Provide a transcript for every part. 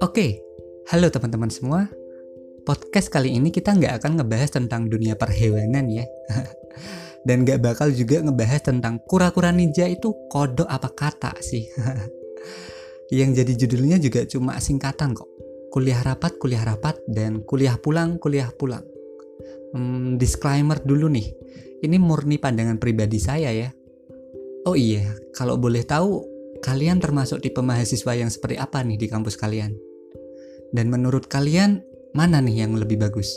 Oke, halo teman-teman semua. Podcast kali ini kita nggak akan ngebahas tentang dunia perhewanan ya. Dan nggak bakal juga ngebahas tentang kura-kura ninja itu kodok apa kata sih. Yang jadi judulnya juga cuma singkatan kok. Kuliah rapat, kuliah rapat, dan kuliah pulang, kuliah pulang. Hmm, disclaimer dulu nih, ini murni pandangan pribadi saya ya. Oh iya, kalau boleh tahu, kalian termasuk tipe mahasiswa yang seperti apa nih di kampus kalian? Dan menurut kalian, mana nih yang lebih bagus?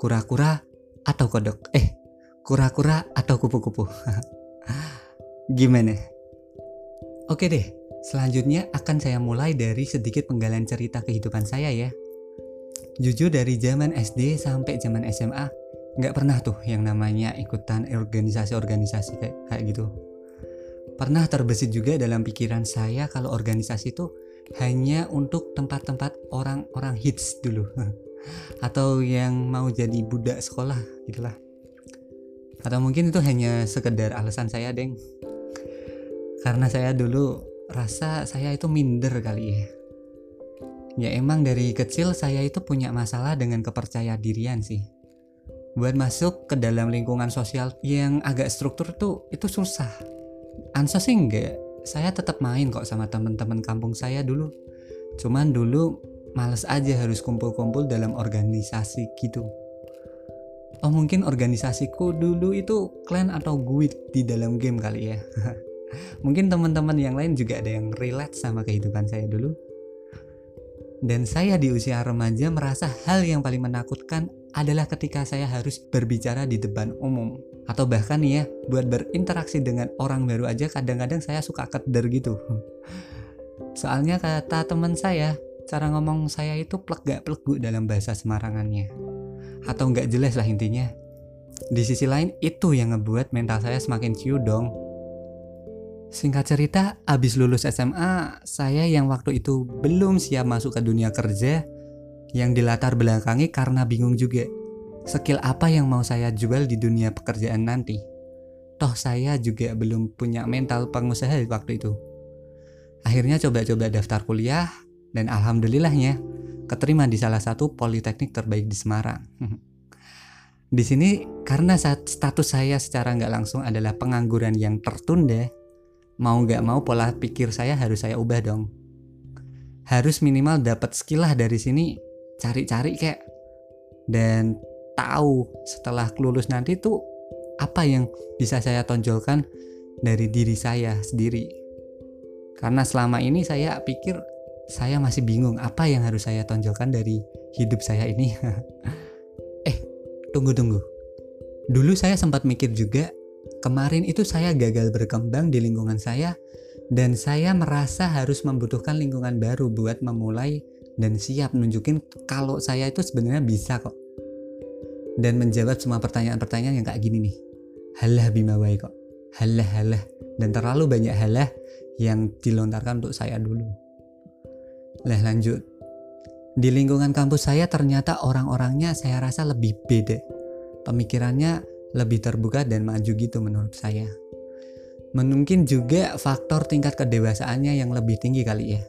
Kura-kura atau kodok? Eh, kura-kura atau kupu-kupu? Gimana? Oke deh, selanjutnya akan saya mulai dari sedikit penggalan cerita kehidupan saya ya. Jujur dari zaman SD sampai zaman SMA, nggak pernah tuh yang namanya ikutan organisasi-organisasi kayak, kayak gitu. Pernah terbesit juga dalam pikiran saya kalau organisasi itu hanya untuk tempat-tempat orang-orang hits dulu. Atau yang mau jadi budak sekolah gitulah. Atau mungkin itu hanya sekedar alasan saya deng. Karena saya dulu rasa saya itu minder kali. Ya ya emang dari kecil saya itu punya masalah dengan kepercayaan dirian sih. Buat masuk ke dalam lingkungan sosial yang agak struktur tuh itu susah ansos sih enggak saya tetap main kok sama teman-teman kampung saya dulu. Cuman dulu males aja harus kumpul-kumpul dalam organisasi gitu. Oh mungkin organisasiku dulu itu clan atau guild di dalam game kali ya. mungkin teman-teman yang lain juga ada yang relate sama kehidupan saya dulu. Dan saya di usia remaja merasa hal yang paling menakutkan adalah ketika saya harus berbicara di depan umum. Atau bahkan ya buat berinteraksi dengan orang baru aja kadang-kadang saya suka keder gitu. Soalnya kata teman saya cara ngomong saya itu plek gak plegu dalam bahasa Semarangannya. Atau nggak jelas lah intinya. Di sisi lain itu yang ngebuat mental saya semakin ciu dong. Singkat cerita, abis lulus SMA, saya yang waktu itu belum siap masuk ke dunia kerja, yang dilatar belakangi karena bingung juga skill apa yang mau saya jual di dunia pekerjaan nanti. Toh saya juga belum punya mental pengusaha waktu itu. Akhirnya coba-coba daftar kuliah dan alhamdulillahnya keterima di salah satu politeknik terbaik di Semarang. di sini karena saat status saya secara nggak langsung adalah pengangguran yang tertunda, mau nggak mau pola pikir saya harus saya ubah dong. Harus minimal dapat skill lah dari sini, cari-cari kayak dan tahu setelah lulus nanti tuh apa yang bisa saya tonjolkan dari diri saya sendiri. Karena selama ini saya pikir saya masih bingung apa yang harus saya tonjolkan dari hidup saya ini. eh, tunggu tunggu. Dulu saya sempat mikir juga, kemarin itu saya gagal berkembang di lingkungan saya dan saya merasa harus membutuhkan lingkungan baru buat memulai dan siap nunjukin kalau saya itu sebenarnya bisa kok dan menjawab semua pertanyaan-pertanyaan yang kayak gini nih. Halah bima baik kok. Halah halah dan terlalu banyak halah yang dilontarkan untuk saya dulu. Lah lanjut. Di lingkungan kampus saya ternyata orang-orangnya saya rasa lebih beda. Pemikirannya lebih terbuka dan maju gitu menurut saya. Mungkin juga faktor tingkat kedewasaannya yang lebih tinggi kali ya.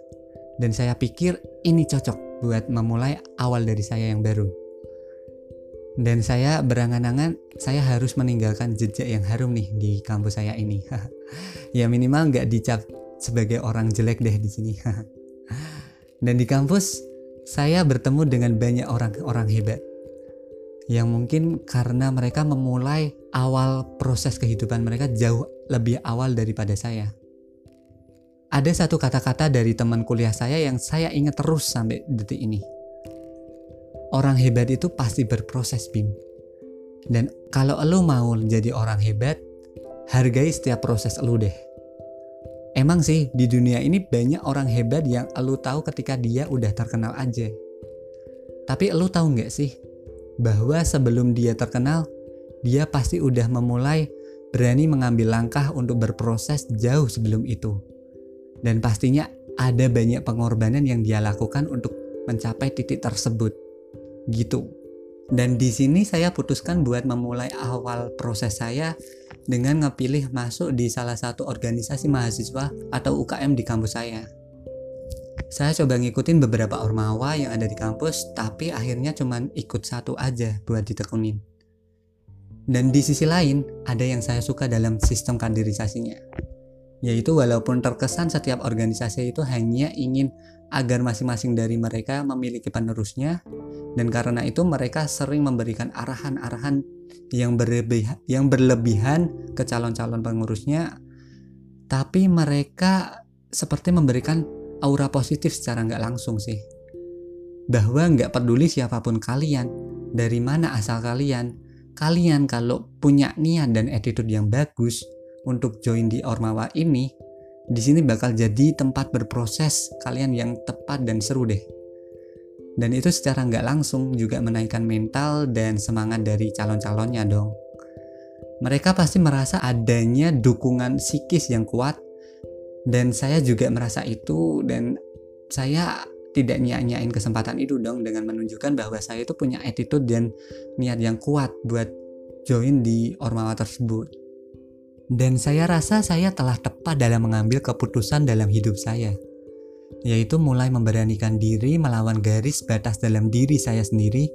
Dan saya pikir ini cocok buat memulai awal dari saya yang baru. Dan saya berangan-angan saya harus meninggalkan jejak yang harum nih di kampus saya ini. Ya minimal nggak dicap sebagai orang jelek deh di sini. Dan di kampus saya bertemu dengan banyak orang-orang hebat yang mungkin karena mereka memulai awal proses kehidupan mereka jauh lebih awal daripada saya ada satu kata-kata dari teman kuliah saya yang saya ingat terus sampai detik ini orang hebat itu pasti berproses Bim. Dan kalau lo mau jadi orang hebat, hargai setiap proses lo deh. Emang sih di dunia ini banyak orang hebat yang lo tahu ketika dia udah terkenal aja. Tapi lo tahu nggak sih bahwa sebelum dia terkenal, dia pasti udah memulai berani mengambil langkah untuk berproses jauh sebelum itu. Dan pastinya ada banyak pengorbanan yang dia lakukan untuk mencapai titik tersebut gitu. Dan di sini saya putuskan buat memulai awal proses saya dengan ngepilih masuk di salah satu organisasi mahasiswa atau UKM di kampus saya. Saya coba ngikutin beberapa ormawa yang ada di kampus, tapi akhirnya cuma ikut satu aja buat ditekunin. Dan di sisi lain, ada yang saya suka dalam sistem kaderisasinya. Yaitu walaupun terkesan setiap organisasi itu hanya ingin agar masing-masing dari mereka memiliki penerusnya, dan karena itu mereka sering memberikan arahan-arahan yang berlebihan, yang berlebihan ke calon-calon pengurusnya. Tapi mereka seperti memberikan aura positif secara nggak langsung sih. Bahwa nggak peduli siapa pun kalian dari mana asal kalian kalian kalau punya niat dan attitude yang bagus untuk join di Ormawa ini di sini bakal jadi tempat berproses kalian yang tepat dan seru deh dan itu secara nggak langsung juga menaikkan mental dan semangat dari calon-calonnya dong. Mereka pasti merasa adanya dukungan psikis yang kuat dan saya juga merasa itu dan saya tidak nyanyain kesempatan itu dong dengan menunjukkan bahwa saya itu punya attitude dan niat yang kuat buat join di Ormawa tersebut. Dan saya rasa saya telah tepat dalam mengambil keputusan dalam hidup saya yaitu mulai memberanikan diri melawan garis batas dalam diri saya sendiri,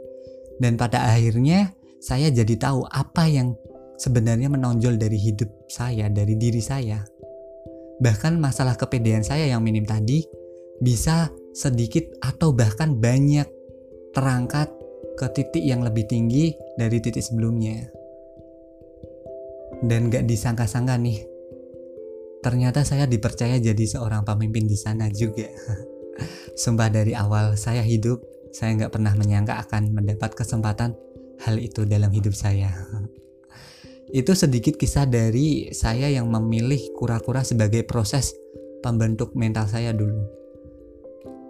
dan pada akhirnya saya jadi tahu apa yang sebenarnya menonjol dari hidup saya, dari diri saya. Bahkan masalah kepedean saya yang minim tadi bisa sedikit atau bahkan banyak terangkat ke titik yang lebih tinggi dari titik sebelumnya. Dan gak disangka-sangka nih, ternyata saya dipercaya jadi seorang pemimpin di sana juga. Sumpah dari awal saya hidup, saya nggak pernah menyangka akan mendapat kesempatan hal itu dalam hidup saya. itu sedikit kisah dari saya yang memilih kura-kura sebagai proses pembentuk mental saya dulu.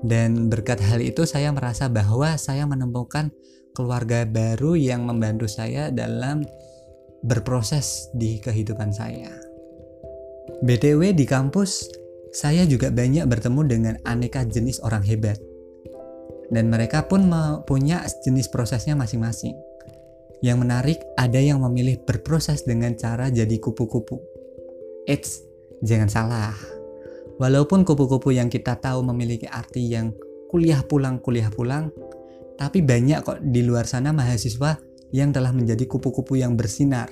Dan berkat hal itu saya merasa bahwa saya menemukan keluarga baru yang membantu saya dalam berproses di kehidupan saya. BTW di kampus, saya juga banyak bertemu dengan aneka jenis orang hebat. Dan mereka pun punya jenis prosesnya masing-masing. Yang menarik, ada yang memilih berproses dengan cara jadi kupu-kupu. Eits, jangan salah. Walaupun kupu-kupu yang kita tahu memiliki arti yang kuliah pulang, kuliah pulang, tapi banyak kok di luar sana mahasiswa yang telah menjadi kupu-kupu yang bersinar.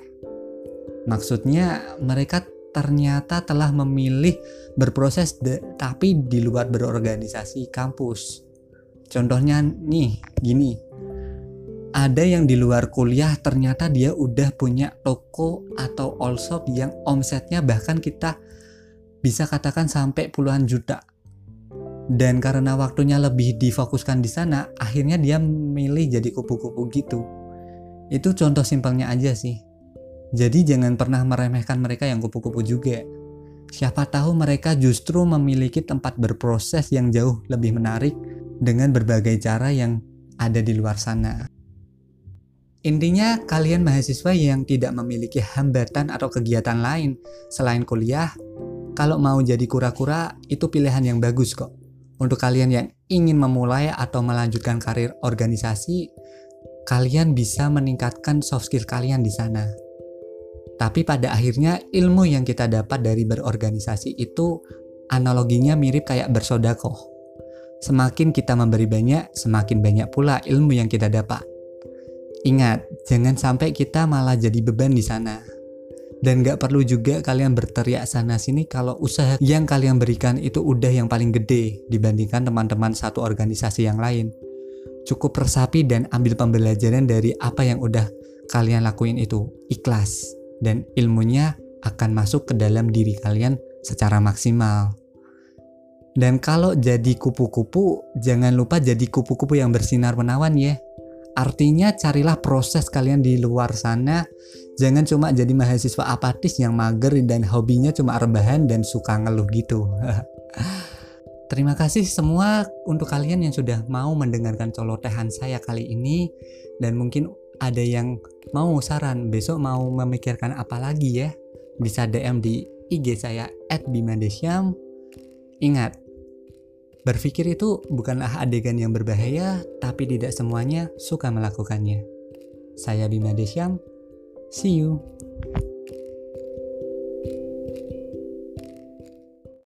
Maksudnya, mereka ternyata telah memilih berproses de, tapi di luar berorganisasi kampus. Contohnya nih, gini. Ada yang di luar kuliah ternyata dia udah punya toko atau all shop yang omsetnya bahkan kita bisa katakan sampai puluhan juta. Dan karena waktunya lebih difokuskan di sana, akhirnya dia milih jadi kupu-kupu gitu. Itu contoh simpelnya aja sih jadi jangan pernah meremehkan mereka yang kupu-kupu juga. Siapa tahu mereka justru memiliki tempat berproses yang jauh lebih menarik dengan berbagai cara yang ada di luar sana. Intinya, kalian mahasiswa yang tidak memiliki hambatan atau kegiatan lain selain kuliah, kalau mau jadi kura-kura, itu pilihan yang bagus kok. Untuk kalian yang ingin memulai atau melanjutkan karir organisasi, kalian bisa meningkatkan soft skill kalian di sana. Tapi pada akhirnya ilmu yang kita dapat dari berorganisasi itu analoginya mirip kayak bersodakoh. Semakin kita memberi banyak, semakin banyak pula ilmu yang kita dapat. Ingat, jangan sampai kita malah jadi beban di sana. Dan gak perlu juga kalian berteriak sana sini kalau usaha yang kalian berikan itu udah yang paling gede dibandingkan teman-teman satu organisasi yang lain. Cukup resapi dan ambil pembelajaran dari apa yang udah kalian lakuin itu. Ikhlas dan ilmunya akan masuk ke dalam diri kalian secara maksimal. Dan kalau jadi kupu-kupu, jangan lupa jadi kupu-kupu yang bersinar menawan ya. Artinya carilah proses kalian di luar sana. Jangan cuma jadi mahasiswa apatis yang mager dan hobinya cuma rebahan dan suka ngeluh gitu. Terima kasih semua untuk kalian yang sudah mau mendengarkan colotehan saya kali ini. Dan mungkin ada yang mau saran besok mau memikirkan apa lagi ya bisa DM di IG saya @bimadesyam ingat berpikir itu bukanlah adegan yang berbahaya tapi tidak semuanya suka melakukannya. Saya Bima Desyam see you